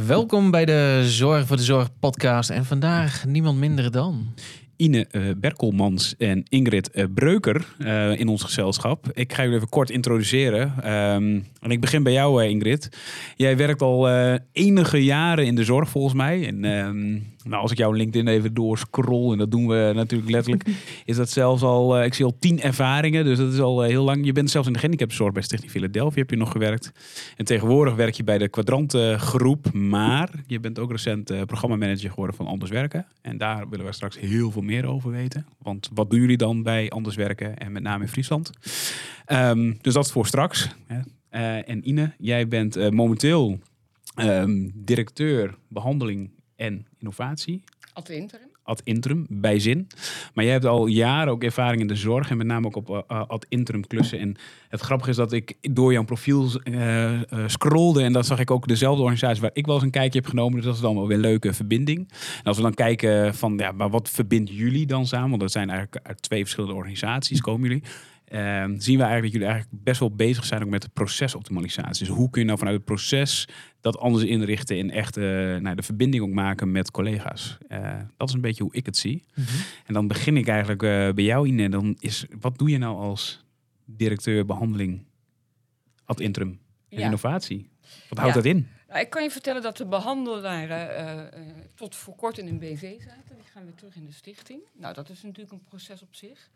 Welkom bij de Zorg voor de Zorg podcast. En vandaag niemand minder dan. Ine uh, Berkelmans en Ingrid uh, Breuker uh, in ons gezelschap. Ik ga jullie even kort introduceren. Um, en ik begin bij jou, Ingrid. Jij werkt al enige jaren in de zorg, volgens mij. En um, nou, als ik jouw LinkedIn even doorscroll, en dat doen we natuurlijk letterlijk, is dat zelfs al, ik zie al tien ervaringen. Dus dat is al heel lang. Je bent zelfs in de gehandicaptenzorg bij Stichting Philadelphia heb je nog gewerkt. En tegenwoordig werk je bij de Quadrantgroep. Maar je bent ook recent programmamanager geworden van Anders Werken. En daar willen we straks heel veel meer over weten. Want wat doen jullie dan bij Anders Werken en met name in Friesland? Um, dus dat is voor straks. Uh, en Ine, jij bent uh, momenteel um, directeur behandeling en innovatie. Ad interim. Ad interim, bij zin. Maar jij hebt al jaren ook ervaring in de zorg en met name ook op uh, ad interim klussen. En het grappige is dat ik door jouw profiel uh, scrolde en dat zag ik ook dezelfde organisatie waar ik wel eens een kijkje heb genomen. Dus dat is dan wel weer een leuke verbinding. En als we dan kijken van, ja, maar wat verbindt jullie dan samen? Want dat zijn eigenlijk uit twee verschillende organisaties komen jullie. Uh, zien we eigenlijk dat jullie eigenlijk best wel bezig zijn ook met de procesoptimalisatie. Dus hoe kun je nou vanuit het proces dat anders inrichten en echt uh, nou, de verbinding ook maken met collega's. Uh, dat is een beetje hoe ik het zie. Mm -hmm. En dan begin ik eigenlijk uh, bij jou in. Dan is, wat doe je nou als directeur behandeling ad interim en ja. innovatie? Wat houdt ja. dat in? Nou, ik kan je vertellen dat de behandelaren tot voor kort in een BV zaten. Die gaan weer terug in de stichting. Nou, dat is natuurlijk een proces op zich.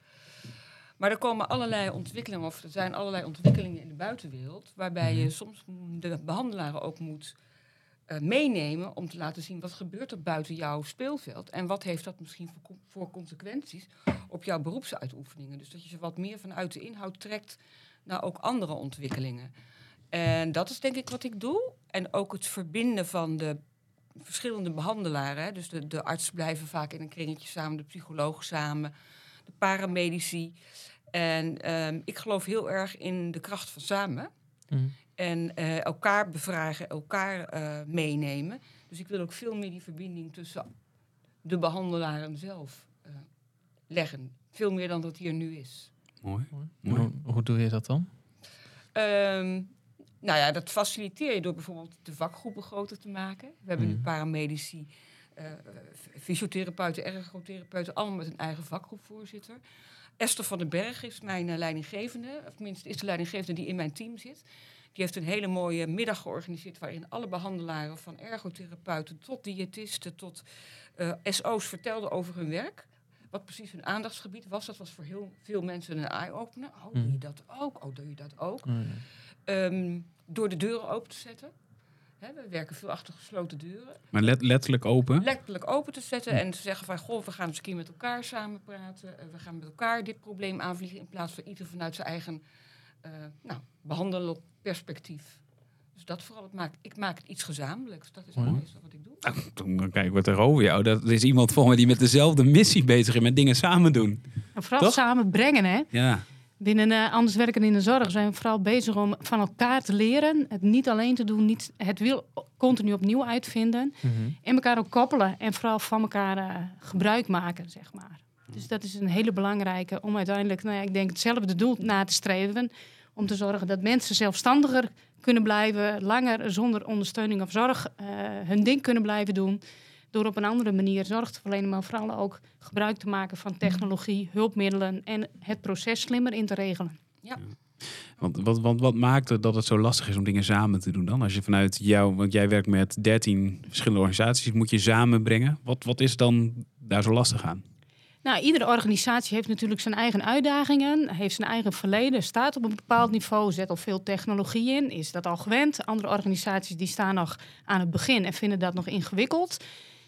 Maar er komen allerlei ontwikkelingen, of er zijn allerlei ontwikkelingen in de buitenwereld, waarbij je soms de behandelaren ook moet uh, meenemen om te laten zien wat gebeurt er buiten jouw speelveld en wat heeft dat misschien voor, voor consequenties op jouw beroepsuitoefeningen. Dus dat je ze wat meer vanuit de inhoud trekt naar ook andere ontwikkelingen. En dat is denk ik wat ik doe. En ook het verbinden van de verschillende behandelaren. Hè. Dus de, de artsen blijven vaak in een kringetje samen, de psycholoog samen, de paramedici. En um, ik geloof heel erg in de kracht van samen. Mm. En uh, elkaar bevragen, elkaar uh, meenemen. Dus ik wil ook veel meer die verbinding tussen de behandelaren zelf uh, leggen. Veel meer dan dat hier nu is. Mooi. Mooi. Hoe, hoe, doe je dat dan? Um, nou ja, dat faciliteer je door bijvoorbeeld de vakgroepen groter te maken. We hebben mm. nu paramedici, fysiotherapeuten, ergotherapeuten, allemaal met een eigen vakgroepvoorzitter. Esther van den Berg is mijn uh, leidinggevende, of tenminste is de leidinggevende die in mijn team zit. Die heeft een hele mooie middag georganiseerd waarin alle behandelaren van ergotherapeuten tot diëtisten tot uh, SO's vertelden over hun werk. Wat precies hun aandachtsgebied was. Dat was voor heel veel mensen een eye-opener. Oh, doe je dat ook? Oh, doe je dat ook? Mm. Um, door de deuren open te zetten. He, we werken veel achter gesloten deuren. Maar let, letterlijk open? Letterlijk open te zetten en te zeggen van... goh, we gaan eens een keer met elkaar samen praten. We gaan met elkaar dit probleem aanvliegen... in plaats van ieder vanuit zijn eigen uh, nou, behandelen perspectief. Dus dat vooral, het maakt, ik maak het iets gezamenlijks. Dat is het meestal wat ik doe. Nou, dan kijken we tegenover jou. Dat is iemand volgens mij die met dezelfde missie bezig is... met dingen samen doen. En vooral Toch? samen brengen, hè? Ja. Binnen uh, Anders Werken in de Zorg zijn we vooral bezig om van elkaar te leren. Het niet alleen te doen, niet, het wil continu opnieuw uitvinden. Mm -hmm. En elkaar ook koppelen en vooral van elkaar uh, gebruik maken, zeg maar. Dus dat is een hele belangrijke om uiteindelijk, nou ja, ik denk hetzelfde doel na te streven. Om te zorgen dat mensen zelfstandiger kunnen blijven, langer zonder ondersteuning of zorg uh, hun ding kunnen blijven doen door op een andere manier zorg te verlenen, maar vooral ook gebruik te maken van technologie, hulpmiddelen en het proces slimmer in te regelen. Ja. Want wat, wat, wat maakt het dat het zo lastig is om dingen samen te doen dan? Als je vanuit jou, want jij werkt met 13 verschillende organisaties, moet je samenbrengen. Wat, wat is dan daar zo lastig aan? Nou, iedere organisatie heeft natuurlijk zijn eigen uitdagingen, heeft zijn eigen verleden, staat op een bepaald niveau, zet al veel technologie in, is dat al gewend. Andere organisaties die staan nog aan het begin en vinden dat nog ingewikkeld.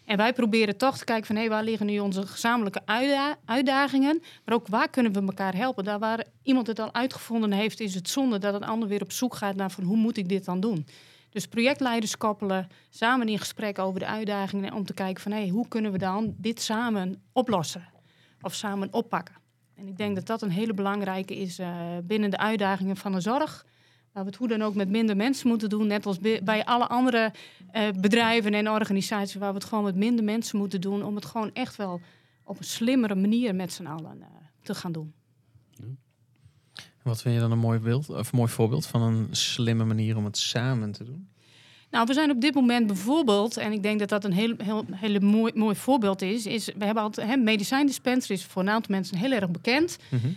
En wij proberen toch te kijken van hé, waar liggen nu onze gezamenlijke uitda uitdagingen? Maar ook waar kunnen we elkaar helpen? Daar waar iemand het al uitgevonden heeft, is het zonde dat een ander weer op zoek gaat naar van hoe moet ik dit dan doen? Dus projectleiders koppelen, samen in gesprek over de uitdagingen om te kijken van hé, hoe kunnen we dan dit samen oplossen of samen oppakken? En ik denk dat dat een hele belangrijke is uh, binnen de uitdagingen van de zorg. Waar we het hoe dan ook met minder mensen moeten doen. Net als bij alle andere uh, bedrijven en organisaties waar we het gewoon met minder mensen moeten doen. Om het gewoon echt wel op een slimmere manier met z'n allen uh, te gaan doen. Ja. Wat vind je dan een mooi beeld of een mooi voorbeeld van een slimme manier om het samen te doen? Nou, we zijn op dit moment bijvoorbeeld, en ik denk dat dat een heel, heel, hele mooi, mooi voorbeeld is, is we hebben altijd, hè, medicijndispenser is voor een aantal mensen heel erg bekend. Mhm.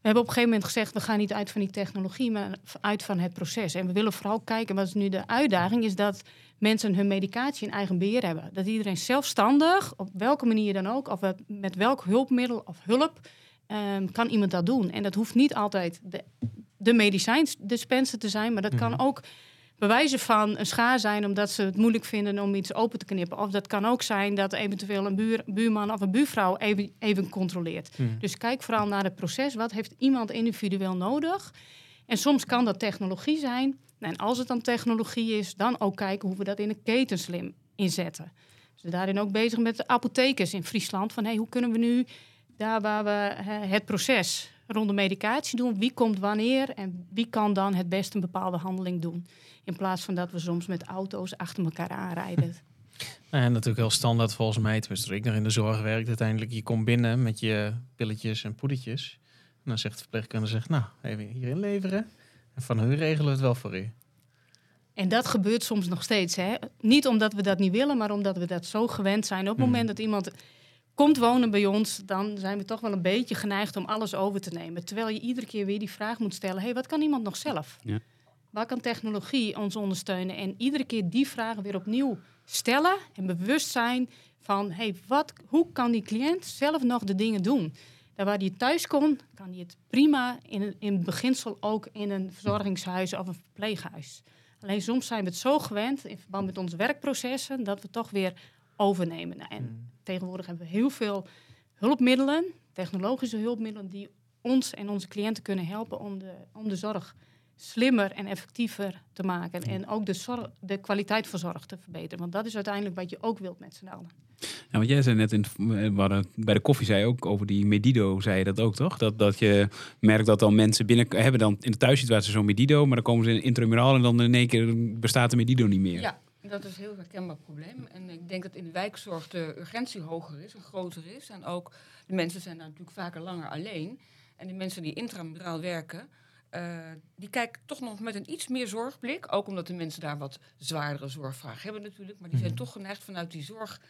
We hebben op een gegeven moment gezegd, we gaan niet uit van die technologie, maar uit van het proces. En we willen vooral kijken, wat is nu de uitdaging, is dat mensen hun medicatie in eigen beheer hebben. Dat iedereen zelfstandig, op welke manier dan ook, of met- welk hulpmiddel of hulp, ehm, kan iemand dat doen. En dat hoeft niet altijd de, de medicijndispenser te zijn, maar dat kan ook bewijzen van een schaar zijn omdat ze het moeilijk vinden om iets open te knippen. Of dat kan ook zijn dat eventueel een buur, buurman of een buurvrouw even, even controleert. Mhm. Dus kijk vooral naar het proces. Wat heeft iemand individueel nodig? En soms kan dat technologie zijn. En als het dan technologie is, dan ook kijken hoe we dat in de keten slim inzetten. Dus we zijn daarin ook bezig met de apothekers in Friesland. Van hey, hoe kunnen we nu daar waar we het proces rond de medicatie doen, wie komt wanneer en wie kan dan het beste een bepaalde handeling doen. In plaats van dat we soms met auto's achter elkaar aanrijden. Nou, En natuurlijk heel standaard volgens mij, tenminste toen ik nog in de zorg werkte, uiteindelijk je komt binnen met je pilletjes en poedertjes. En dan zegt de verpleegkundige, zegt, nou, even hier inleveren. En van hun regelen we het wel voor u. En dat gebeurt soms nog steeds. Hè? Niet omdat we dat niet willen, maar omdat we dat zo gewend zijn. Op het Mhm. moment dat iemand komt wonen bij ons, dan zijn we toch wel een beetje geneigd om alles over te nemen. Terwijl je iedere keer weer die vraag moet stellen: hey, wat kan iemand nog zelf? Ja. Waar kan technologie ons ondersteunen? En iedere keer die vragen weer opnieuw stellen en bewust zijn van: hey, wat, hoe kan die cliënt zelf nog de dingen doen? Daar waar hij thuis kon, kan hij het prima in, in beginsel ook in een verzorgingshuis of een verpleeghuis. Alleen soms zijn we het zo gewend in verband met onze werkprocessen dat we toch weer overnemen. Nou, en tegenwoordig hebben we heel veel hulpmiddelen, technologische hulpmiddelen, die ons en onze cliënten kunnen helpen om de, om de zorg slimmer en effectiever te maken. En ook de, zorg, de kwaliteit van zorg te verbeteren. Want dat is uiteindelijk wat je ook wilt met z'n allen. Ja, want jij zei net in, hadden, bij de koffie zei je ook over die Medido, zei je dat ook toch? Dat, dat je merkt dat dan mensen binnen hebben dan in de thuissituatie zo'n Medido, maar dan komen ze in intramuraal en dan in één keer bestaat de Medido niet meer. Ja, dat is een heel herkenbaar probleem. En ik denk dat in de wijkzorg de urgentie hoger is en groter is. En ook de mensen zijn daar natuurlijk vaker langer alleen. En de mensen die intramuraal werken, eh, die kijken toch nog met een iets meer zorgblik. Ook omdat de mensen daar wat zwaardere zorgvragen hebben natuurlijk. Maar die zijn toch geneigd vanuit die zorg,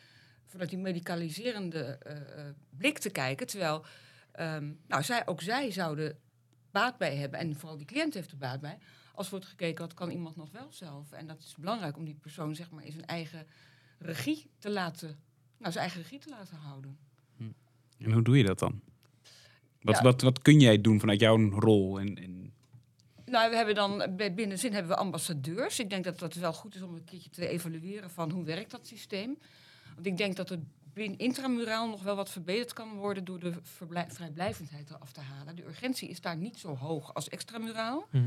vanuit die medicaliserende eh, eh, blik te kijken. Terwijl ehm, nou, zij, ook zij zouden baat bij hebben. En vooral die cliënt heeft er baat bij. Als wordt gekeken, wat kan iemand nog wel zelf? En dat is belangrijk om die persoon zeg maar in zijn eigen regie te laten, nou, zijn eigen regie te laten houden. En hoe doe je dat dan? Wat, Ja. wat, wat kun jij doen vanuit jouw rol? En, en, Nou, we hebben dan bij Binnenzin hebben we ambassadeurs. Ik denk dat dat wel goed is om een keertje te evalueren van hoe werkt dat systeem. Want ik denk dat het intramuraal nog wel wat verbeterd kan worden door de vrijblijvendheid eraf te halen. De urgentie is daar niet zo hoog als extramuraal. Mhm.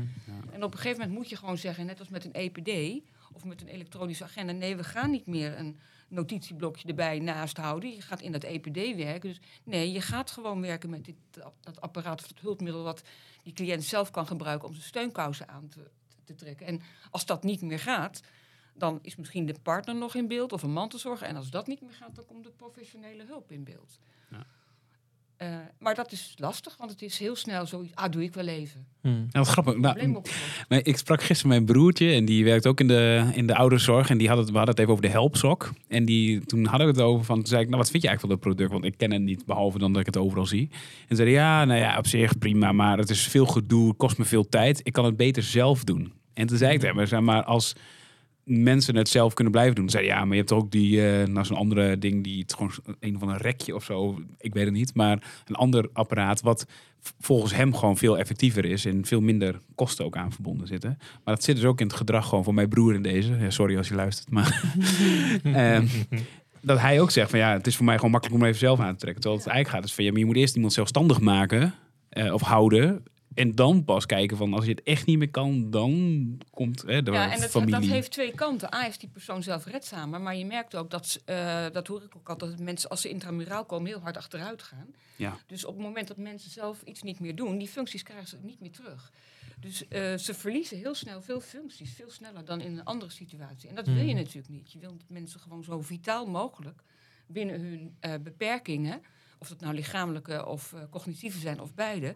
En op een gegeven moment moet je gewoon zeggen, net als met een EPD of met een elektronische agenda, nee, we gaan niet meer een notitieblokje erbij naast houden. Je gaat in dat EPD werken. Dus nee, je gaat gewoon werken met dit, dat apparaat of dat hulpmiddel wat die cliënt zelf kan gebruiken om zijn steunkousen aan te, te trekken. En als dat niet meer gaat, dan is misschien de partner nog in beeld of een mantelzorger. En als dat niet meer gaat, dan komt de professionele hulp in beeld. Ja. Eh, maar dat is lastig, want het is heel snel zoiets. Ah, doe ik wel even. Nou, wat grappig. Nou, opgelost. Nee, ik sprak gisteren mijn broertje en die werkt ook in de, in de ouderenzorg. En die had het, we hadden het even over de helpsok. En die, toen hadden we het over van, toen zei ik, nou wat vind je eigenlijk van dat product? Want ik ken het niet, behalve dan dat ik het overal zie. En zei hij, ja, nou ja, op zich prima, maar het is veel gedoe, het kost me veel tijd. Ik kan het beter zelf doen. En toen zei ik tegen hem, zeg maar als mensen het zelf kunnen blijven doen. Zei hij, ja, maar je hebt ook die, eh nou zo'n andere ding die het gewoon een van een rekje of zo, ik weet het niet, maar een ander apparaat wat volgens hem gewoon veel effectiever is en veel minder kosten ook aan verbonden zitten. Maar dat zit dus ook in het gedrag gewoon van mijn broer in deze. Ja, sorry als je luistert, maar Ehm, dat hij ook zegt van ja, het is voor mij gewoon makkelijk om even zelf aan te trekken. Terwijl het eigenlijk gaat is van ja, maar je moet eerst iemand zelfstandig maken eh, of houden. En dan pas kijken van als je het echt niet meer kan, dan komt hè, de Ja, en dat, familie. dat heeft twee kanten. A is die persoon zelf redzamer, maar je merkt ook dat, eh, dat hoor ik ook altijd, dat mensen als ze intramuraal komen heel hard achteruit gaan. Ja. Dus op het moment dat mensen zelf iets niet meer doen, die functies krijgen ze niet meer terug. Dus eh, ze verliezen heel snel veel functies, veel sneller dan in een andere situatie. En dat wil je Mhm. natuurlijk niet. Je wil dat mensen gewoon zo vitaal mogelijk binnen hun eh, beperkingen, of dat nou lichamelijke of cognitieve zijn of beide,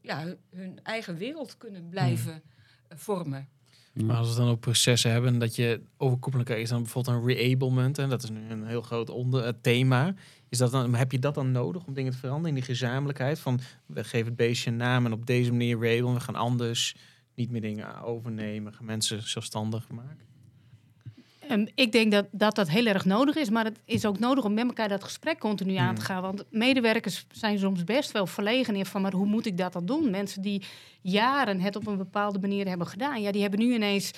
ja, hun, eigen wereld kunnen blijven eh, vormen. Maar als we dan ook processen hebben, dat je overkoepelend is dan bijvoorbeeld een reablement. En dat is nu een heel groot onder, eh, thema. Is dat dan, heb je dat dan nodig om dingen te veranderen in die gezamenlijkheid? Van we geven het beestje een naam en op deze manier reabelen. We gaan anders niet meer dingen overnemen. Gaan mensen zelfstandig maken. Um, ik denk dat, dat dat heel erg nodig is, maar het is ook nodig om met elkaar dat gesprek continu aan te Mm. gaan. Want medewerkers zijn soms best wel verlegen in van, maar hoe moet ik dat dan doen? Mensen die jaren het op een bepaalde manier hebben gedaan, ja, die hebben nu ineens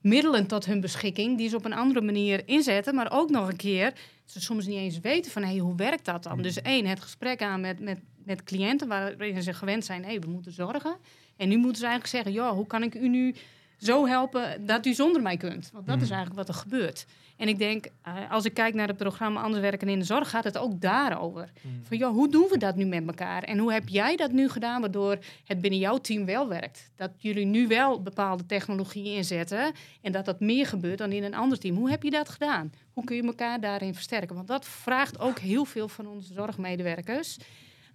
middelen tot hun beschikking die ze op een andere manier inzetten, maar ook nog een keer ze soms niet eens weten van, hé, hoe werkt dat dan? Dus één, het gesprek aan met, met, met cliënten waarin ze gewend zijn, hé, we moeten zorgen. En nu moeten ze eigenlijk zeggen, ja, hoe kan ik u nu zo helpen dat u zonder mij kunt. Want dat is eigenlijk wat er gebeurt. En ik denk, eh, als ik kijk naar het programma Anders werken in de zorg, gaat het ook daarover. Van ja, hoe doen we dat nu met elkaar? En hoe heb jij dat nu gedaan, waardoor het binnen jouw team wel werkt? Dat jullie nu wel bepaalde technologie inzetten en dat dat meer gebeurt dan in een ander team. Hoe heb je dat gedaan? Hoe kun je elkaar daarin versterken? Want dat vraagt ook heel veel van onze zorgmedewerkers.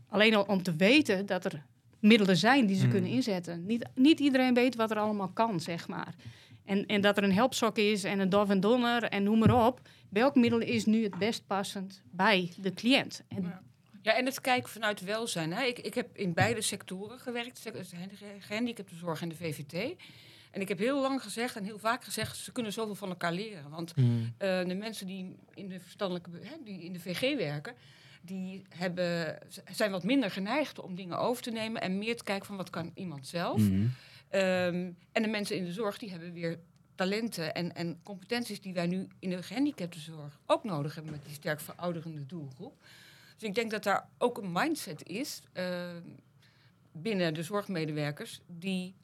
Alleen al om te weten dat er middelen zijn die ze Mm. kunnen inzetten. Niet, niet iedereen weet wat er allemaal kan, zeg maar. En, en dat er een helpsok is en een dove en donner en noem maar op. Welk middel is nu het best passend bij de cliënt? En Ja. Ja, en het kijken vanuit welzijn. Hè. Ik, ik heb in beide sectoren gewerkt, de gehandicaptenzorg en de VVT. En ik heb heel lang gezegd en heel vaak gezegd, ze kunnen zoveel van elkaar leren. Want Hmm. eh, de mensen die in de verstandelijke, hè, die in de VG werken, die hebben, zijn wat minder geneigd om dingen over te nemen en meer te kijken van wat kan iemand zelf. Ehm, en de mensen in de zorg die hebben weer talenten en, en competenties die wij nu in de gehandicaptenzorg ook nodig hebben met die sterk verouderende doelgroep. Dus ik denk dat daar ook een mindset is ehm, binnen de zorgmedewerkers die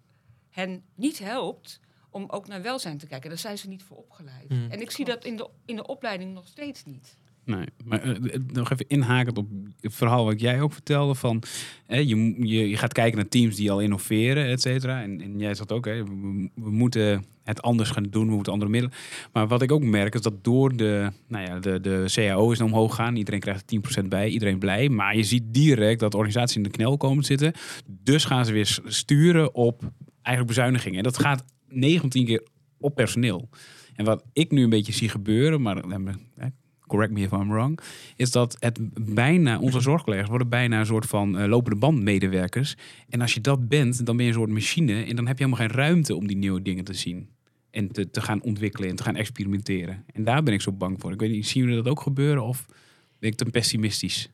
hen niet helpt om ook naar welzijn te kijken. Daar zijn ze niet voor opgeleid. Hmm. En ik zie dat in de, in de opleiding nog steeds niet. Nee, maar eh, nog even inhakend op het verhaal wat jij ook vertelde van hè, je, je, gaat kijken naar teams die al innoveren, et cetera. En, en jij zat ook, hè, we, moeten het anders gaan doen, we moeten andere middelen. Maar wat ik ook merk is dat door de, nou ja, de, de CAO is omhoog gaan, iedereen krijgt er 10% bij, iedereen blij. Maar je ziet direct dat organisaties in de knel komen te zitten. Dus gaan ze weer sturen op eigenlijk bezuinigingen. En dat gaat 9 van 10 keer op personeel. En wat ik nu een beetje zie gebeuren, maar eh, correct me if I'm wrong, is dat het bijna, onze zorgcollega's worden bijna een soort van eh, lopende band medewerkers. En als je dat bent, dan ben je een soort machine en dan heb je helemaal geen ruimte om die nieuwe dingen te zien. En te, te gaan ontwikkelen en te gaan experimenteren. En daar ben ik zo bang voor. Ik weet niet, zien jullie dat ook gebeuren of ben ik te pessimistisch?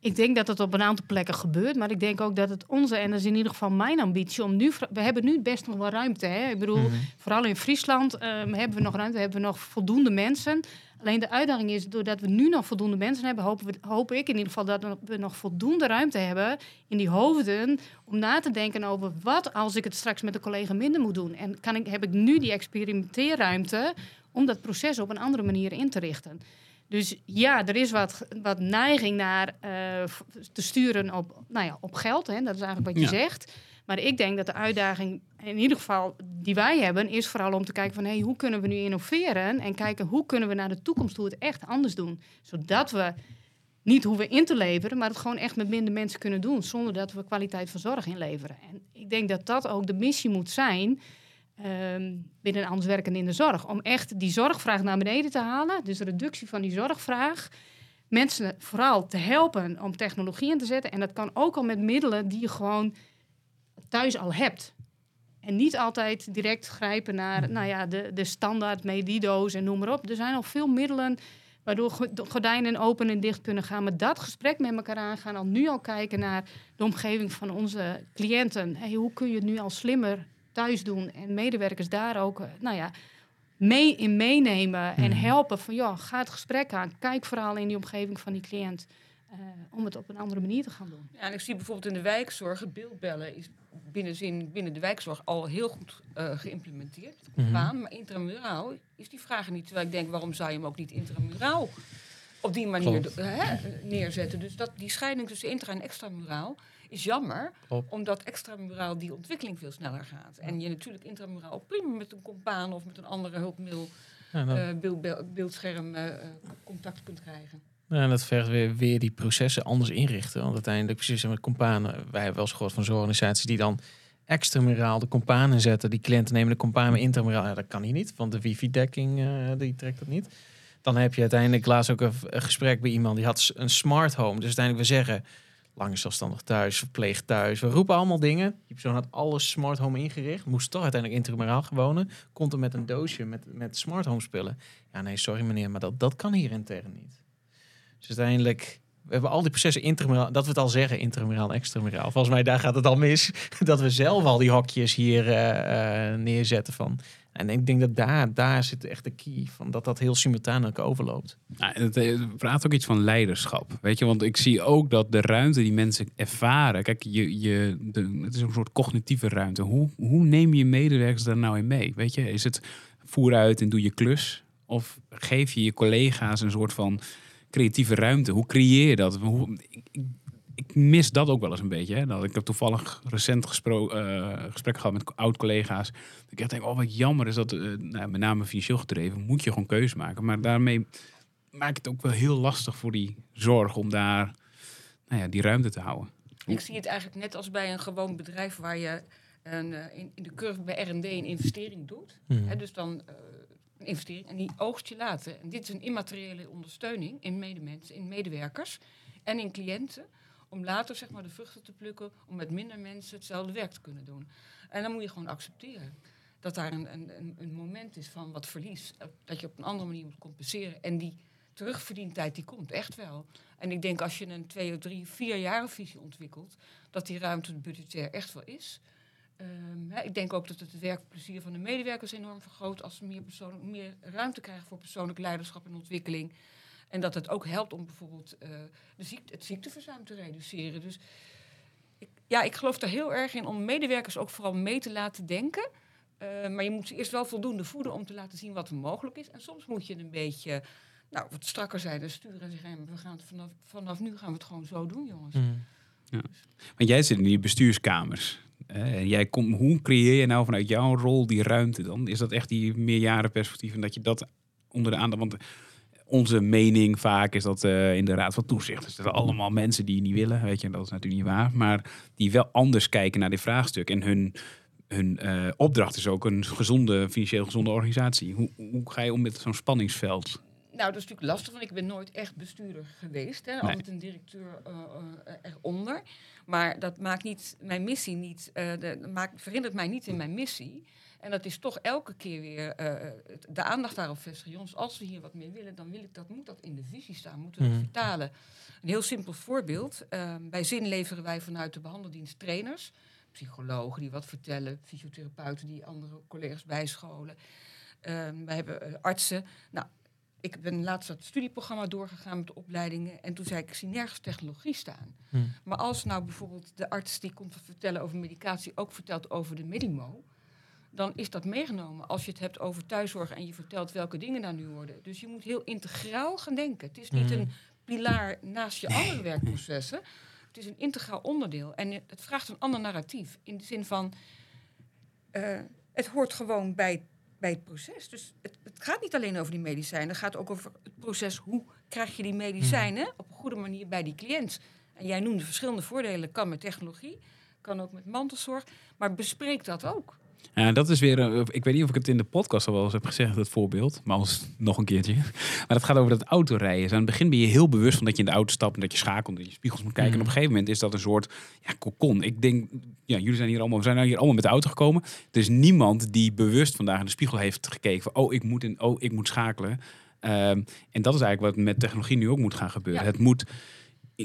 Ik denk dat het op een aantal plekken gebeurt, maar ik denk ook dat het onze, en dat is in ieder geval mijn ambitie, om nu, we hebben nu best nog wel ruimte. Hè? Ik bedoel, Mhm. vooral in Friesland ehm, hebben we nog ruimte, hebben we nog voldoende mensen. Alleen de uitdaging is, doordat we nu nog voldoende mensen hebben, hopen we, hoop ik in ieder geval dat we nog voldoende ruimte hebben in die hoofden om na te denken over wat als ik het straks met een collega minder moet doen. En kan ik, heb ik nu die experimenteerruimte om dat proces op een andere manier in te richten. Dus ja, er is wat, wat neiging naar eh, te sturen op, nou ja, op geld. Hè? Dat is eigenlijk wat je Ja. zegt. Maar ik denk dat de uitdaging, in ieder geval die wij hebben, is vooral om te kijken van hey, hoe kunnen we nu innoveren en kijken hoe kunnen we naar de toekomst, hoe het echt anders doen. Zodat we niet hoeven in te leveren, maar het gewoon echt met minder mensen kunnen doen, zonder dat we kwaliteit van zorg inleveren. En ik denk dat dat ook de missie moet zijn ehm, binnen anders werken in de zorg. Om echt die zorgvraag naar beneden te halen, dus reductie van die zorgvraag. Mensen vooral te helpen om technologie in te zetten. En dat kan ook al met middelen die je gewoon thuis al hebt. En niet altijd direct grijpen naar nou ja, de, de standaard medido's en noem maar op. Er zijn al veel middelen waardoor gordijnen open en dicht kunnen gaan. Maar dat gesprek met elkaar aangaan, al nu al kijken naar de omgeving van onze cliënten. Hey, hoe kun je het nu al slimmer thuis doen? En medewerkers daar ook, eh, nou ja, mee in meenemen en Mhm. helpen van, ja, ga het gesprek aan. Kijk vooral in die omgeving van die cliënt. eh, om het op een andere manier te gaan doen. Ja, en ik zie bijvoorbeeld in de wijkzorg, het beeldbellen is binnen, zin, binnen de wijkzorg al heel goed eh, geïmplementeerd. Mhm. Baan, maar intramuraal is die vraag er niet. Terwijl ik denk, waarom zou je hem ook niet intramuraal op die manier hè, neerzetten? Dus dat, die scheiding tussen intra- en extramuraal is jammer. Omdat extramuraal die ontwikkeling veel sneller gaat. En je natuurlijk intramuraal prima met een compaan of met een andere hulpmiddel Ja, eh, beeld, beeld- beeldscherm eh, eh, contact kunt krijgen. Ja, en dat vergt weer, weer die processen anders inrichten. Want uiteindelijk, precies met companen, wij hebben wel eens gehoord van zo'n organisaties die dan extramuraal de compaan inzetten. Die cliënten nemen de compaan intramuraal. Ja, dat kan hier niet, want de wifi-dekking die trekt dat niet. Dan heb je uiteindelijk laatst ook een, een gesprek bij iemand die had een smart home. Dus uiteindelijk we zeggen lang zelfstandig thuis, verpleegd thuis. We roepen allemaal dingen. Die persoon had alles smart home ingericht. Moest toch uiteindelijk intramuraal gewonen. Komt er met een doosje met, met smart home spullen. Ja, nee, sorry meneer, maar dat, dat kan hier intern niet. Dus uiteindelijk, we hebben al die processen intramuraal, dat we het al zeggen, intramuraal en extramuraal. Volgens mij daar gaat het al mis, dat we zelf al die hokjes hier eh, eh, neerzetten van. En ik denk dat daar, daar zit echt de key van, dat dat heel simultaan ook overloopt. Nou, het eh, praat ook iets van leiderschap. Weet je, want ik zie ook dat de ruimte die mensen ervaren. Kijk, je, je, de, het is een soort cognitieve ruimte. Hoe, hoe neem je medewerkers daar nou in mee? Weet je, is het voer uit en doe je klus? Of geef je je collega's een soort van creatieve ruimte? Hoe creëer je dat? Hoe, ik, mis dat ook wel eens een beetje. Hè? Dat ik heb toevallig recent gespro- eh, gesprekken gehad met oud-collega's. Dat ik echt denk, oh wat jammer is dat, eh, nou, met name financieel gedreven, moet je gewoon keuze maken. Maar daarmee maakt het ook wel heel lastig voor die zorg om daar nou ja, die ruimte te houden. Ik zie het eigenlijk net als bij een gewoon bedrijf waar je een, eh, in, in de curve bij R&D een investering doet. Hè, dus dan eh, een investering en die oogst je later. En dit is een immateriële ondersteuning in medemensen, in medewerkers en in cliënten. Om later zeg maar, de vruchten te plukken om met minder mensen hetzelfde werk te kunnen doen. En dan moet je gewoon accepteren dat daar een, een, een, moment is van wat verlies. Dat je op een andere manier moet compenseren. En die terugverdientijd die komt echt wel. En ik denk als je een twee of drie, vier jaren visie ontwikkelt, dat die ruimte budgetair echt wel is. Ehm, ik denk ook dat het het werkplezier van de medewerkers enorm vergroot als ze meer, meer ruimte krijgen voor persoonlijk leiderschap en ontwikkeling. En dat het ook helpt om bijvoorbeeld eh, de ziekte, het ziekteverzuim te reduceren. Dus ik, ja, ik geloof er heel erg in om medewerkers ook vooral mee te laten denken. Eh, maar je moet ze eerst wel voldoende voeden om te laten zien wat er mogelijk is. En soms moet je een beetje nou, wat strakker zijn en sturen en zeggen... "Hé, maar we gaan het vanaf, vanaf nu gaan we het gewoon zo doen, jongens. Want jij zit in die bestuurskamers. en jij komt, hoe creëer je nou vanuit jouw rol die ruimte dan? Is dat echt die meerjarenperspectief en dat je dat onder de aandacht... Want onze mening vaak is dat eh, in de Raad van Toezicht... er zitten allemaal mensen die niet willen, weet je, en dat is natuurlijk niet waar. Maar die wel anders kijken naar dit vraagstuk. En hun, hun eh, opdracht is ook een gezonde, financieel gezonde organisatie. Hoe, hoe ga je om met zo'n spanningsveld? Nou, dat is natuurlijk lastig, want ik ben nooit echt bestuurder geweest. Hè. Altijd een directeur eh, eronder. Maar dat maakt niet mijn missie niet, de, maakt, verhindert mij niet in mijn missie. En dat is toch elke keer weer eh, het- de aandacht daarop vestigen. Jongens, als we hier wat meer willen, dan wil ik dat, moet dat in de visie staan, moeten we dat Mhm. vertalen. Een heel simpel voorbeeld. eh, bij Zin leveren wij vanuit de behandeldienst trainers. Psychologen die wat vertellen, fysiotherapeuten die andere collega's bijscholen. Ehm wij hebben eh, artsen. Nou, ik ben laatst dat studieprogramma doorgegaan met de opleidingen. En toen zei ik, ik zie nergens technologie staan. Hm. Maar als nou bijvoorbeeld de arts die komt vertellen over medicatie... ook vertelt over de Medimo... dan is dat meegenomen als je het hebt over thuiszorg... en je vertelt welke dingen daar nu worden. Dus je moet heel integraal gaan denken. Het is niet Mhm. een pilaar naast je andere werkprocessen. Het is een integraal onderdeel. En het vraagt een ander narratief. In de zin van... eh, het hoort gewoon bij, bij het proces. Dus het, het gaat niet alleen over die medicijnen. Het gaat ook over het proces. Hoe krijg je die medicijnen op een goede manier bij die cliënt? En jij noemde verschillende voordelen. Kan met technologie, kan ook met mantelzorg. Maar bespreek dat ook. Ja, dat is weer. een- Ik weet niet of ik het in de podcast al wel eens heb gezegd, het voorbeeld. Maar als nog een keertje. Maar het gaat over dat autorijden. Dus aan het begin ben je heel bewust van dat je in de auto stapt en dat je schakelt en dat je spiegels moet kijken. En op een gegeven moment is dat een soort ja, kokon. Ik denk, ja, jullie zijn hier allemaal, we zijn hier allemaal met de auto gekomen. Er is niemand die bewust vandaag in de spiegel heeft gekeken van, oh, ik moet, in, oh, ik moet schakelen. Ehm, en dat is eigenlijk wat met technologie nu ook moet gaan gebeuren. Ja. Het moet.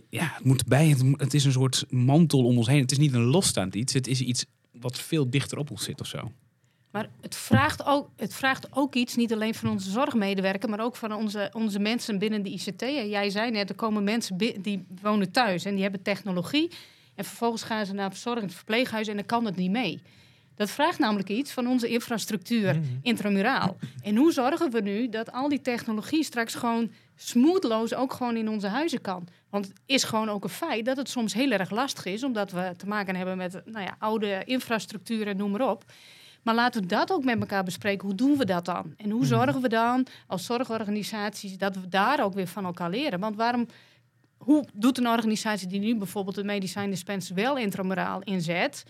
Ja, het moet bij. Het, het is een soort mantel om ons heen. Het is niet een losstaand iets. Het is iets wat veel dichter op ons zit of zo. Maar het vraagt, ook, het vraagt ook iets, niet alleen van onze zorgmedewerker, maar ook van onze, onze mensen binnen de ICT. En jij zei net, er komen mensen die wonen thuis en die hebben technologie. En vervolgens gaan ze naar het verzorgend verpleeghuis en dan kan het niet mee. Dat vraagt namelijk iets van onze infrastructuur Mhm. intramuraal. En hoe zorgen we nu dat al die technologie straks gewoon smootloos ook gewoon in onze huizen kan? Want het is gewoon ook een feit dat het soms heel erg lastig is, omdat we te maken hebben met nou ja, oude infrastructuur en noem maar op. Maar laten we dat ook met elkaar bespreken. Hoe doen we dat dan? En hoe zorgen we dan als zorgorganisaties dat we daar ook weer van elkaar leren? Want waarom, hoe doet een organisatie die nu bijvoorbeeld de medicijndispenser wel intramuraal inzet,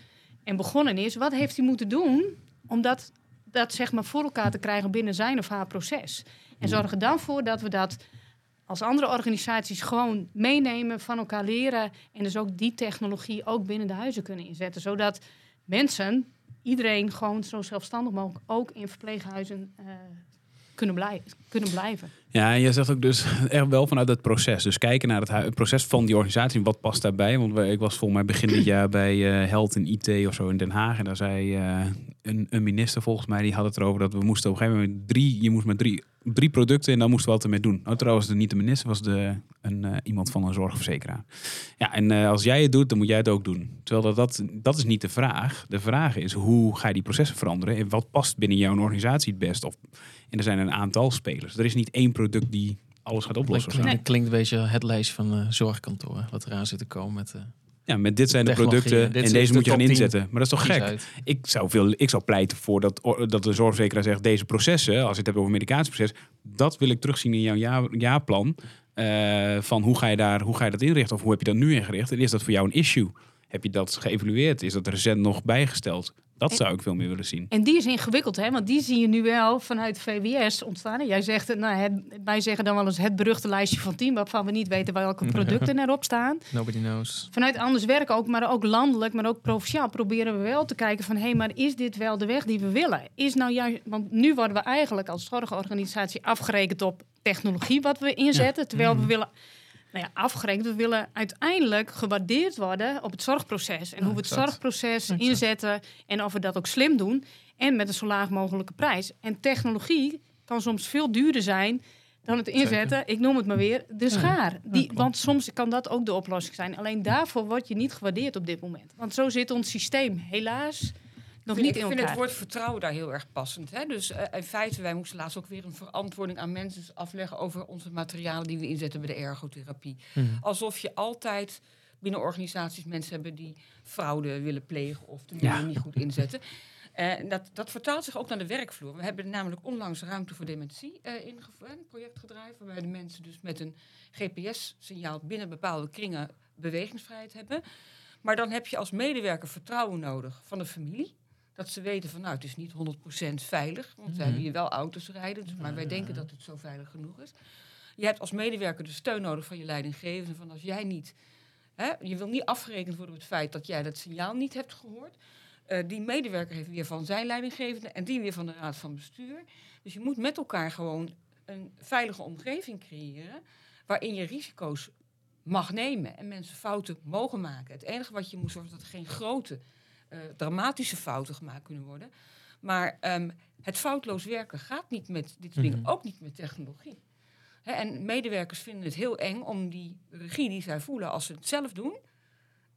en begonnen is, wat heeft hij moeten doen om dat, dat zeg maar voor elkaar te krijgen binnen zijn of haar proces? En zorg er dan voor dat we dat als andere organisaties gewoon meenemen, van elkaar leren en dus ook die technologie ook binnen de huizen kunnen inzetten, zodat mensen, iedereen gewoon zo zelfstandig mogelijk ook in verpleeghuizen uh, kunnen, kunnen blijven. Ja, en je zegt ook dus echt wel vanuit het proces. Dus kijken naar het, proces van die organisatie. Wat past daarbij? Want ik was volgens mij begin dit jaar bij uh, Held in IT of zo in Den Haag. En daar zei uh, een, een, minister volgens mij, die had het erover dat we moesten op een gegeven moment drie, je moest met drie, drie producten en dan moesten we wat ermee doen. Nou, trouwens, de, niet de minister, was de, een, uh, iemand van een zorgverzekeraar. Ja, en als jij het doet, dan moet jij het ook doen. Terwijl dat, dat, dat is niet de vraag. De vraag is, hoe ga je die processen veranderen? En wat past binnen jouw organisatie het best? Of, en er zijn een aantal spelers. Er is niet één product die alles gaat oplossen. Klinkt, nee. klinkt een beetje het lijstje van uh, zorgkantoren, wat eraan zit te komen met... Uh, ja, met dit zijn de producten en deze moet je gaan inzetten. Maar dat is toch gek? Ik zou, veel, ik zou pleiten voor dat, dat de zorgverzekeraar zegt... deze processen, als je het hebt over medicatieproces... dat wil ik terugzien in jouw jaar, jaarplan. Uh, van hoe ga, je daar, hoe ga je dat inrichten of hoe heb je dat nu ingericht? En is dat voor jou een issue? Heb je dat geëvalueerd? Is dat recent nog bijgesteld? Dat zou ik veel meer willen zien. En die is ingewikkeld, hè? want die zie je nu wel vanuit VWS ontstaan. jij zegt, nou, het, wij zeggen dan wel eens het beruchte lijstje van team, waarvan we niet weten welke producten erop staan. Nobody knows. Vanuit anders werken ook, maar ook landelijk, maar ook provinciaal proberen we wel te kijken van, hé, hey, maar is dit wel de weg die we willen? Is nou juist, want nu worden we eigenlijk als zorgorganisatie afgerekend op technologie wat we inzetten, terwijl we willen nou ja, afgerekend. We willen uiteindelijk gewaardeerd worden op het zorgproces. En hoe we het zorgproces inzetten en of we dat ook slim doen. En met een zo laag mogelijke prijs. En technologie kan soms veel duurder zijn dan het inzetten. Ik noem het maar weer de schaar. Die, want soms kan dat ook de oplossing zijn. Alleen daarvoor word je niet gewaardeerd op dit moment. Want zo zit ons systeem helaas nog niet ik vind het woord vertrouwen daar heel erg passend. Hè? Dus uh, in feite, wij moesten laatst ook weer een verantwoording aan mensen afleggen over onze materialen die we inzetten bij de ergotherapie. Mhm. Alsof je altijd binnen organisaties mensen hebben die fraude willen plegen of de ja. niet goed inzetten. En dat, dat vertaalt zich ook naar de werkvloer. We hebben namelijk onlangs ruimte voor dementie uh, ingevoerd, een project gedraaid, waarbij de mensen dus met een GPS-signaal binnen bepaalde kringen bewegingsvrijheid hebben. Maar dan heb je als medewerker vertrouwen nodig van de familie. Dat ze weten van nou, het is niet 100% veilig. Want mm we hebben hier wel auto's rijden, dus, maar wij denken dat het zo veilig genoeg is. Je hebt als medewerker de steun nodig van je leidinggevende. Van als jij niet. Hè, je wil niet afgerekend worden op het feit dat jij dat signaal niet hebt gehoord. Uh, die medewerker heeft weer van zijn leidinggevende en die weer van de raad van bestuur. Dus je moet met elkaar gewoon een veilige omgeving creëren. waarin je risico's mag nemen en mensen fouten mogen maken. Het enige wat je moet zorgen is dat er geen grote dramatische fouten gemaakt kunnen worden. Maar um, het foutloos werken gaat niet met dit soort dingen, mhm. ook niet met technologie. En medewerkers vinden het heel eng om die regie die zij voelen als ze het zelf doen,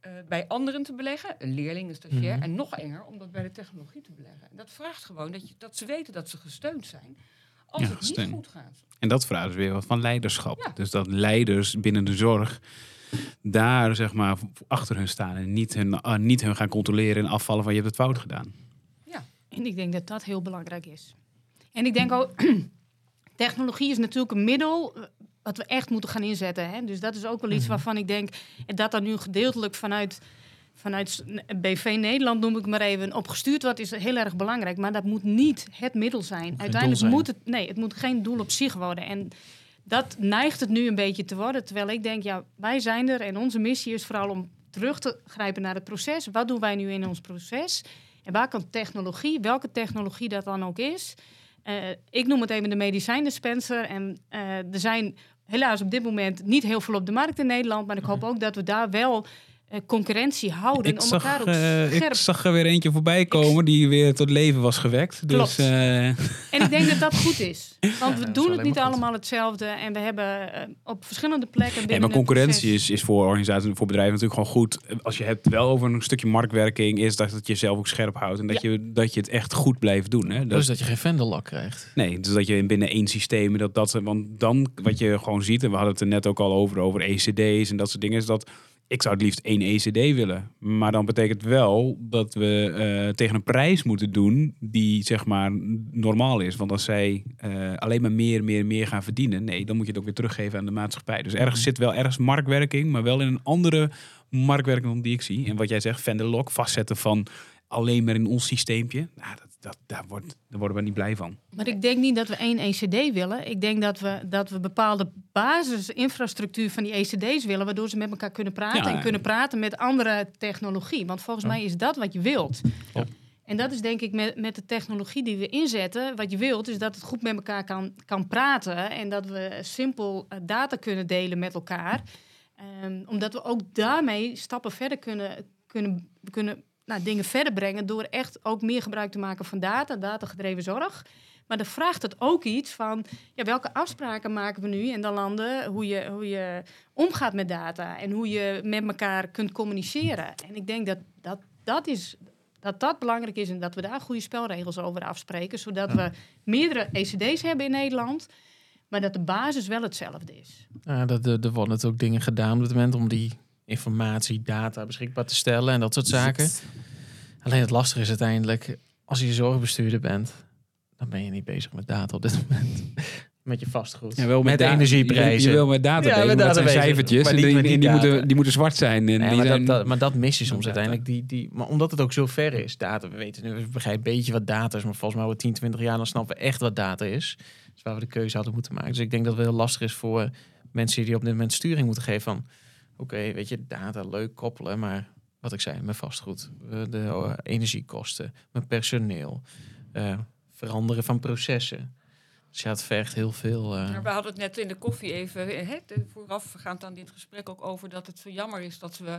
uh, bij anderen te beleggen, een leerling, een stagiair, mhm. en nog enger om dat bij de technologie te beleggen. En dat vraagt gewoon dat, je, dat ze weten dat ze gesteund zijn als ja, het niet goed gaat. En dat vraagt weer wat van leiderschap. Ja. Dus dat leiders binnen de zorg daar zeg maar achter hun staan en niet hun, uh, niet hun gaan controleren en afvallen van je hebt het fout gedaan. Ja, en ik denk dat dat heel belangrijk is. En ik denk ook, technologie is natuurlijk een middel eh, wat we echt moeten gaan inzetten. Hè? Dus dat is ook wel iets mhm. waarvan ik denk dat dat nu gedeeltelijk vanuit vanuit BV Nederland, noem ik maar even, opgestuurd wordt, is heel erg belangrijk. Maar dat moet niet het middel zijn. Uiteindelijk moet het, nee, het moet geen doel op zich worden. En dat neigt het nu een beetje te worden. Terwijl ik denk, ja, wij zijn er en onze missie is vooral om terug te grijpen naar het proces. Wat doen wij nu in ons proces? En waar kan technologie, welke technologie dat dan ook is. Uh, ik noem het even de medicijndispenser. En uh, er zijn helaas op dit moment niet heel veel op de markt in Nederland. Maar ik hoop mhm. ook dat we daar wel eh, concurrentie houden. Ik, om zag, elkaar op uh, ik zag er weer eentje voorbij komen die weer tot leven was gewekt. Dus, uh... En ik denk dat dat goed is. Want we doen het niet allemaal hetzelfde. En we hebben op verschillende plekken. Ja, maar concurrentie is, is voor organisaties en voor bedrijven natuurlijk gewoon goed. Als je het wel over een stukje marktwerking is, dat het jezelf ook scherp houdt. En dat, je, dat je het echt goed blijft doen. Hè? Dat, dus dat je geen vendelak krijgt. Nee, dus dat je binnen één systeem. Dat, dat, want dan wat je gewoon ziet, en we hadden het er net ook al over, over ECD's en dat soort dingen, is dat ik zou het liefst één ECD willen. Maar dan betekent wel dat we uh, tegen een prijs moeten doen die zeg maar normaal is. Want als zij uh, alleen maar meer, meer, meer gaan verdienen, nee, dan moet je het ook weer teruggeven aan de maatschappij. Dus ergens zit wel ergens marktwerking, maar wel in een andere marktwerking dan die ik zie. En wat jij zegt, vendor lock, vastzetten van alleen maar in ons systeempje. Nou, dat, daar, wordt, daar worden we niet blij van. Maar ik denk niet dat we één ECD willen. Ik denk dat we, dat we bepaalde basisinfrastructuur van die ECD's willen, waardoor ze met elkaar kunnen praten Ja. en kunnen praten met andere technologie. Want volgens Ja. mij is dat wat je wilt. Klopt. En dat is denk ik met, met de technologie die we inzetten. Wat je wilt is dat het goed met elkaar kan, kan praten. En dat we simpel eh, data kunnen delen met elkaar. Ehm, omdat we ook daarmee stappen verder kunnen, kunnen, kunnen nou, dingen verder brengen. Door echt ook meer gebruik te maken van data, datagedreven zorg. Maar dan vraagt het ook iets van ja, welke afspraken maken we nu in de landen, hoe je, hoe je omgaat met data en hoe je met elkaar kunt communiceren. En ik denk dat dat, dat, is, dat dat belangrijk is en dat we daar goede spelregels over afspreken, zodat we meerdere ECD's hebben in Nederland, maar dat de basis wel hetzelfde is. Ja, dat, er er worden natuurlijk ook dingen gedaan op dit moment om die informatie, data beschikbaar te stellen en dat soort zaken. Alleen het lastige is uiteindelijk, als je zorgbestuurder bent, dan ben je niet bezig met data op dit moment. Met je vastgoed. Ja, wel met, met energieprijzen. Je wil met data Ja, bezig, met maar dat zijn cijfertjes. maar En niet die, en die die, moeten, die moeten zwart zijn. En Nee, die maar, zijn, dat, dat- maar dat mis je soms Data. uiteindelijk. Die, die, maar omdat het ook zo ver is, data. We weten nu, we begrijpen een beetje wat data is. Maar volgens mij over 10, 20 jaar, dan snappen we echt wat data is. Dus waar we de keuze hadden moeten maken. Dus ik denk dat het heel lastig is voor mensen die op dit moment sturing moeten geven van... Oké, weet je, data leuk koppelen, maar wat ik zei, mijn vastgoed, eh, de eh, energiekosten, mijn personeel, eh, veranderen van processen. Dus ja, het vergt heel veel. we hadden het net in de koffie even, hè, voorafgaand aan dit gesprek ook over dat het zo jammer is dat we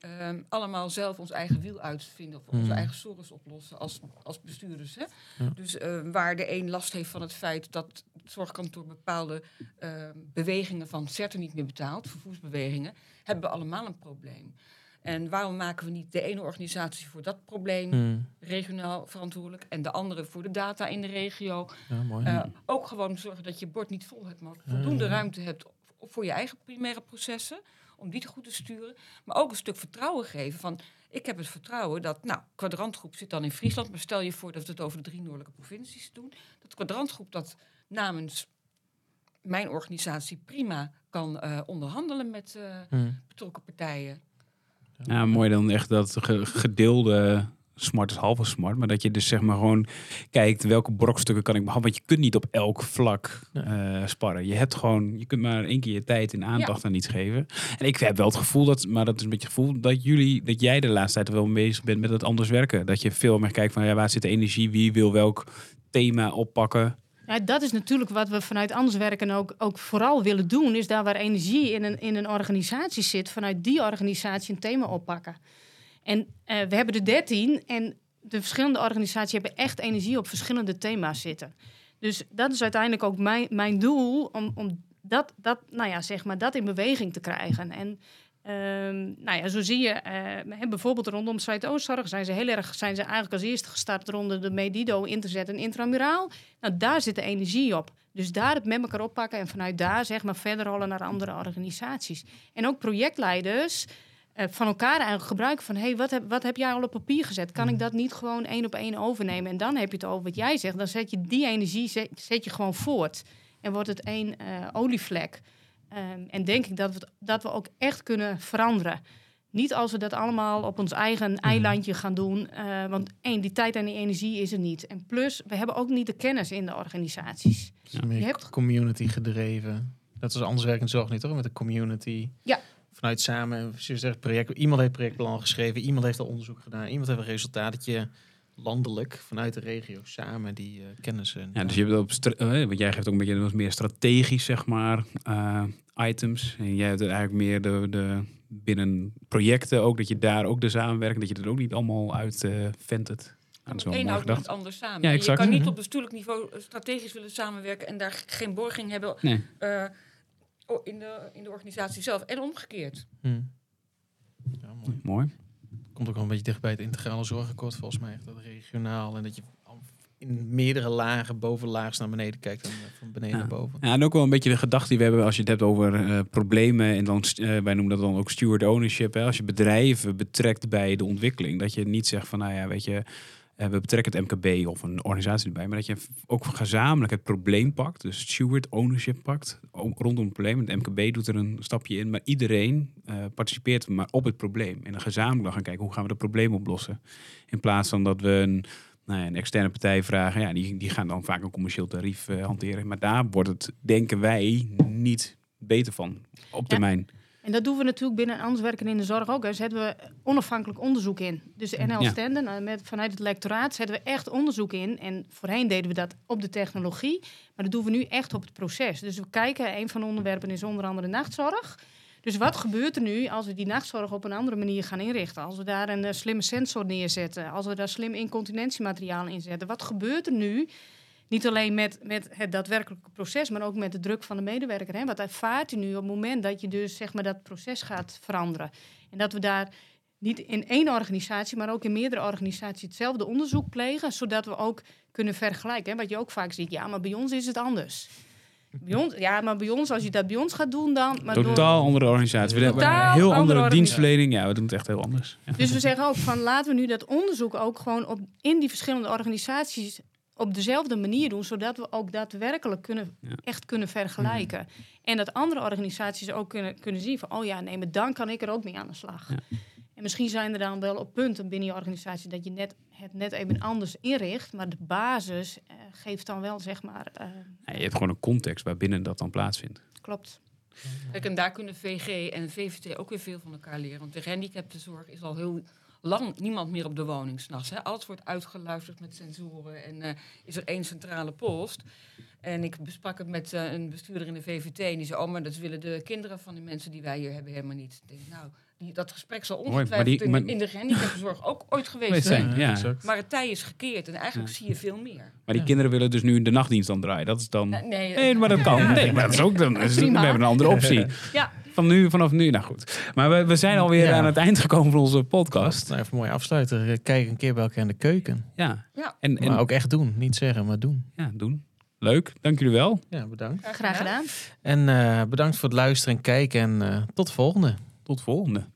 ehm, allemaal zelf ons eigen wiel uitvinden of onze Hmm. eigen zorgen oplossen als, als bestuurders. Hè? Ja. Dus eh, waar de een last heeft van het feit dat het zorgkantoor bepaalde ehm, bewegingen van CERTA niet meer betaalt, vervoersbewegingen, hebben we allemaal een probleem. En waarom maken we niet de ene organisatie voor dat probleem hmm, regionaal verantwoordelijk en de andere voor de data in de regio? ja, mooi. Eh, ook gewoon zorgen dat je bord niet vol hebt, maar voldoende ruimte hebt voor je eigen primaire processen. Om die te goed te sturen. Maar ook een stuk vertrouwen geven. Van, ik heb het vertrouwen dat, nou, kwadrantgroep zit dan in Friesland. Maar stel je voor dat we het over de drie noordelijke provincies doen. Dat kwadrantgroep dat namens mijn organisatie prima kan eh, onderhandelen met eh, Hmm. betrokken partijen. Ja, mooi dan echt dat ge- gedeelde smart is halve smart. Maar dat je dus zeg maar gewoon kijkt welke brokstukken kan ik behandelen. Want je kunt niet op elk vlak eh, sparren. Je hebt gewoon, je kunt maar één keer je tijd en aandacht aan iets geven. En ik heb wel het gevoel dat, maar dat is een beetje het gevoel dat jullie, dat jij de laatste tijd wel bezig bent met het anders werken. Dat je veel meer kijkt van ja, waar zit de energie, wie wil welk thema oppakken. Ja, dat is natuurlijk wat we vanuit anders werken ook, ook vooral willen doen. Is daar waar energie in een, in een organisatie zit, vanuit die organisatie een thema oppakken. En eh, we hebben er dertien en de verschillende organisaties hebben echt energie op verschillende thema's zitten. Dus dat is uiteindelijk ook mijn, mijn doel om, om dat, dat, nou ja, zeg maar, dat in beweging te krijgen. En ehm, nou ja, zo zie je, eh, bijvoorbeeld rondom Zuidoostzorg zijn ze heel erg, zijn ze eigenlijk als eerste gestart rond de Medido in te zetten, intramuraal. Nou, daar zit de energie op. Dus daar het met elkaar oppakken en vanuit daar zeg maar verder rollen naar andere organisaties. En ook projectleiders eh, van elkaar eigenlijk gebruiken van... hey, wat, heb, wat heb jij al op papier gezet? Kan ik dat niet gewoon één op één overnemen? En dan heb je het over wat jij zegt. Dan zet je die energie zet, zet je gewoon voort. En wordt het één eh, olievlek. Ehm, en denk ik dat we, dat we ook echt kunnen veranderen. Niet als we dat allemaal op ons eigen eilandje gaan doen. eh, want één, die tijd en die energie is er niet. En plus, we hebben ook niet de kennis in de organisaties. Ja, meer Je hebt- community gedreven. Dat is anders werkend zorg niet, toch? Met de community. Ja. Vanuit samen, zoals je zegt, project, iemand heeft projectplan geschreven, iemand heeft al onderzoek gedaan, iemand heeft een resultaat dat je landelijk vanuit de regio samen die eh, kennis. en- Ja, dus je hebt op, eh, want jij geeft ook een beetje wat meer strategisch, zeg maar, eh, items. En jij hebt eigenlijk meer de, de binnen projecten ook, dat je daar ook de samenwerking, dat je dat ook niet allemaal uit eh ventet. Eén mooi houdt het ander samen. Ja. Je kan niet Mhm. op bestuurlijk niveau eh, strategisch willen samenwerken en daar geen borging hebben Nee. Eh, o- in, de, in de organisatie zelf. En omgekeerd. Hm. Ja, mooi. Mooi. Komt ook wel een beetje dicht bij het integrale zorgakkoord volgens mij. echt Dat regionaal en dat je in meerdere lagen, bovenlaags naar beneden kijkt en eh, van beneden Ja. naar boven. Ja, en ook wel een beetje de gedachte die we hebben als je het hebt over eh, problemen. En dan, eh, wij noemen dat dan ook steward ownership. Hè, als je bedrijven betrekt bij de ontwikkeling. Dat je niet zegt van, nou ja, weet je, we betrekken het MKB of een organisatie erbij, maar dat je ook gezamenlijk het probleem pakt, dus steward ownership pakt rondom het probleem. Het MKB doet er een stapje in, maar iedereen eh, participeert maar op het probleem. En dan gezamenlijk gaan kijken hoe gaan we dat probleem oplossen. In plaats van dat we een, nou ja, een externe partij vragen, ja, die, die gaan dan vaak een commercieel tarief eh, hanteren. Maar daar wordt het, denken wij, niet beter van op Ja. En dat doen we natuurlijk binnen Anders Werken in de Zorg ook. Daar zetten we onafhankelijk onderzoek in. Dus de NL Ja. Stenden, nou, met, vanuit het lectoraat, zetten we echt onderzoek in. En voorheen deden we dat op de technologie. Maar dat doen we nu echt op het proces. Dus we kijken, een van de onderwerpen is onder andere nachtzorg. Dus wat gebeurt er nu als we die nachtzorg op een andere manier gaan inrichten? Als we daar een eh, slimme sensor neerzetten, als we daar slim incontinentiemateriaal in zetten. Wat gebeurt er nu? Niet alleen met, met het daadwerkelijke proces, maar ook met de druk van de medewerker. Hè? Wat ervaart u nu op het moment dat je dus zeg maar, dat proces gaat veranderen? En dat we daar niet in één organisatie, maar ook in meerdere organisaties hetzelfde onderzoek plegen, zodat we ook kunnen vergelijken. Hè? Wat je ook vaak ziet, ja, maar bij ons is het anders. Bij ons, ja, maar bij ons, als je dat bij ons gaat doen, dan. Maar door- Totaal andere organisatie. We hebben een heel andere dienstverlening. Ja, we doen het echt heel anders. Ja. Dus we zeggen ook van laten we nu dat onderzoek ook gewoon op, in die verschillende organisaties op dezelfde manier doen, zodat we ook daadwerkelijk kunnen, Ja. echt kunnen vergelijken. En dat andere organisaties ook kunnen, kunnen zien van, oh ja, nee, maar dan kan ik er ook mee aan de slag. Ja. En misschien zijn er dan wel op punten binnen je organisatie dat je net, het net even anders inricht, maar de basis eh, geeft dan wel, zeg maar, eh, Ja, je hebt gewoon een context waarbinnen dat dan plaatsvindt. klopt. Kijk, en daar kunnen VG en VVT ook weer veel van elkaar leren. Want de gehandicaptenzorg is al heel lang niemand meer op de woning s'nachts. Alles wordt uitgeluisterd met sensoren en eh, is er één centrale post. En ik besprak het met eh, een bestuurder in de VVT en die zei... oh, maar dat willen de kinderen van de mensen die wij hier hebben helemaal niet. Ik denk, nou, dat gesprek zal ongetwijfeld die- in, maar- in de gehandicaptenzorg ook ooit geweest Weet zijn. ja. Maar het tij is gekeerd en eigenlijk zie je veel meer. Maar die kinderen willen dus nu de nachtdienst dan draaien. Dat is dan... Nee, nee, Nee, maar dat kan. Nee, maar dat is ook dan. We hebben een andere optie. Ja, Van nu, vanaf nu, nou goed. Maar we, we zijn alweer Ja. aan het eind gekomen van onze podcast. Nou, even mooi afsluiten. Eh, Kijk een keer bij elkaar in de keuken. Ja. Ja. En, en Maar ook echt doen. Niet zeggen, maar doen. ja, doen. Leuk, dank jullie wel. Ja, bedankt. graag gedaan. En eh, bedankt voor het luisteren en kijken. En eh, tot de volgende. Tot volgende.